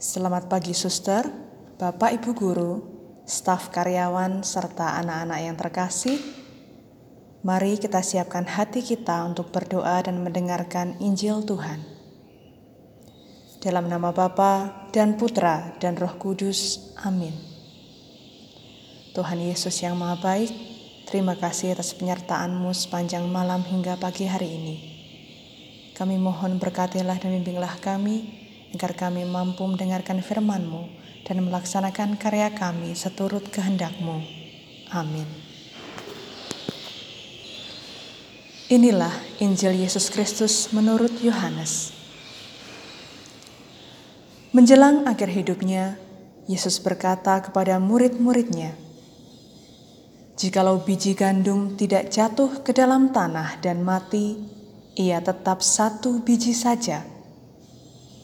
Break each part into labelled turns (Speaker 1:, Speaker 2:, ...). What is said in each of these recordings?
Speaker 1: Selamat pagi suster, Bapak Ibu Guru, staf karyawan, serta anak-anak yang terkasih. Mari kita siapkan hati kita untuk berdoa dan mendengarkan Injil Tuhan. Dalam nama Bapa dan Putra dan Roh Kudus. Amin. Tuhan Yesus yang Maha Baik, terima kasih atas penyertaan-Mu sepanjang malam hingga pagi hari ini. Kami mohon berkatilah dan bimbinglah kami agar kami mampu mendengarkan firman-Mu dan melaksanakan karya kami seturut kehendak-Mu. Amin. Inilah Injil Yesus Kristus menurut Yohanes. Menjelang akhir hidupnya, Yesus berkata kepada murid-muridnya, "Jikalau biji gandum tidak jatuh ke dalam tanah dan mati, ia tetap satu biji saja."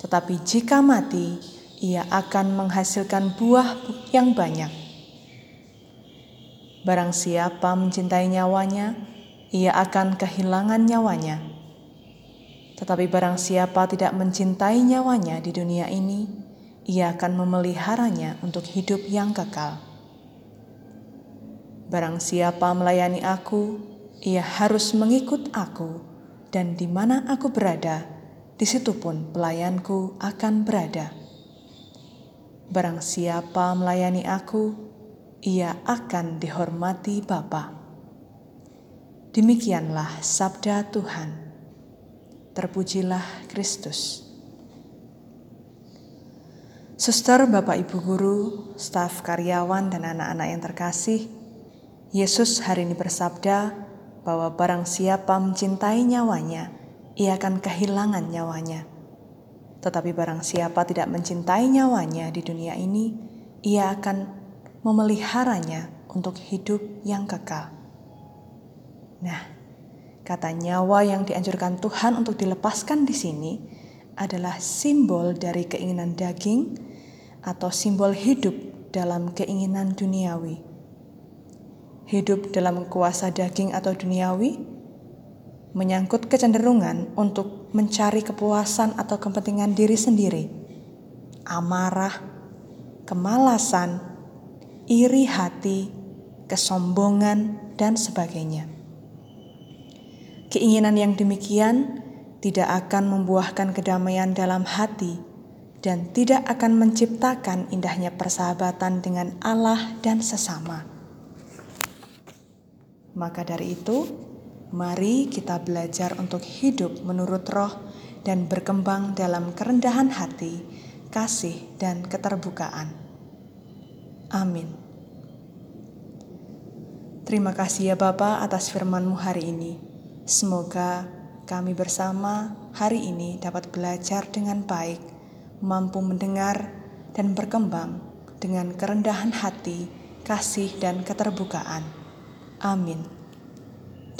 Speaker 1: Tetapi jika mati, ia akan menghasilkan buah yang banyak. Barang siapa mencintai nyawanya, ia akan kehilangan nyawanya. Tetapi barang siapa tidak mencintai nyawanya di dunia ini, ia akan memeliharanya untuk hidup yang kekal. Barang siapa melayani aku, ia harus mengikut aku, dan di mana aku berada, di situ pun pelayanku akan berada. Barang siapa melayani aku, ia akan dihormati Bapa. Demikianlah sabda Tuhan. Terpujilah Kristus. Suster, Bapak, Ibu guru, staf karyawan dan anak-anak yang terkasih, Yesus hari ini bersabda bahwa barang siapa mencintai nyawanya, ia akan kehilangan nyawanya. Tetapi barang siapa tidak mencintai nyawanya di dunia ini, ia akan memeliharanya untuk hidup yang kekal. Nah, kata nyawa yang dianjurkan Tuhan untuk dilepaskan di sini adalah simbol dari keinginan daging atau simbol hidup dalam keinginan duniawi. Hidup dalam kuasa daging atau duniawi menyangkut kecenderungan untuk mencari kepuasan atau kepentingan diri sendiri, amarah, kemalasan, iri hati, kesombongan, dan sebagainya. Keinginan yang demikian tidak akan membuahkan kedamaian dalam hati dan tidak akan menciptakan indahnya persahabatan dengan Allah dan sesama. Maka dari itu, Mari kita belajar untuk hidup menurut roh dan berkembang dalam kerendahan hati, kasih, dan keterbukaan. Amin. Terima kasih ya Bapa atas firman-Mu hari ini. Semoga kami bersama hari ini dapat belajar dengan baik, mampu mendengar dan berkembang dengan kerendahan hati, kasih, dan keterbukaan. Amin.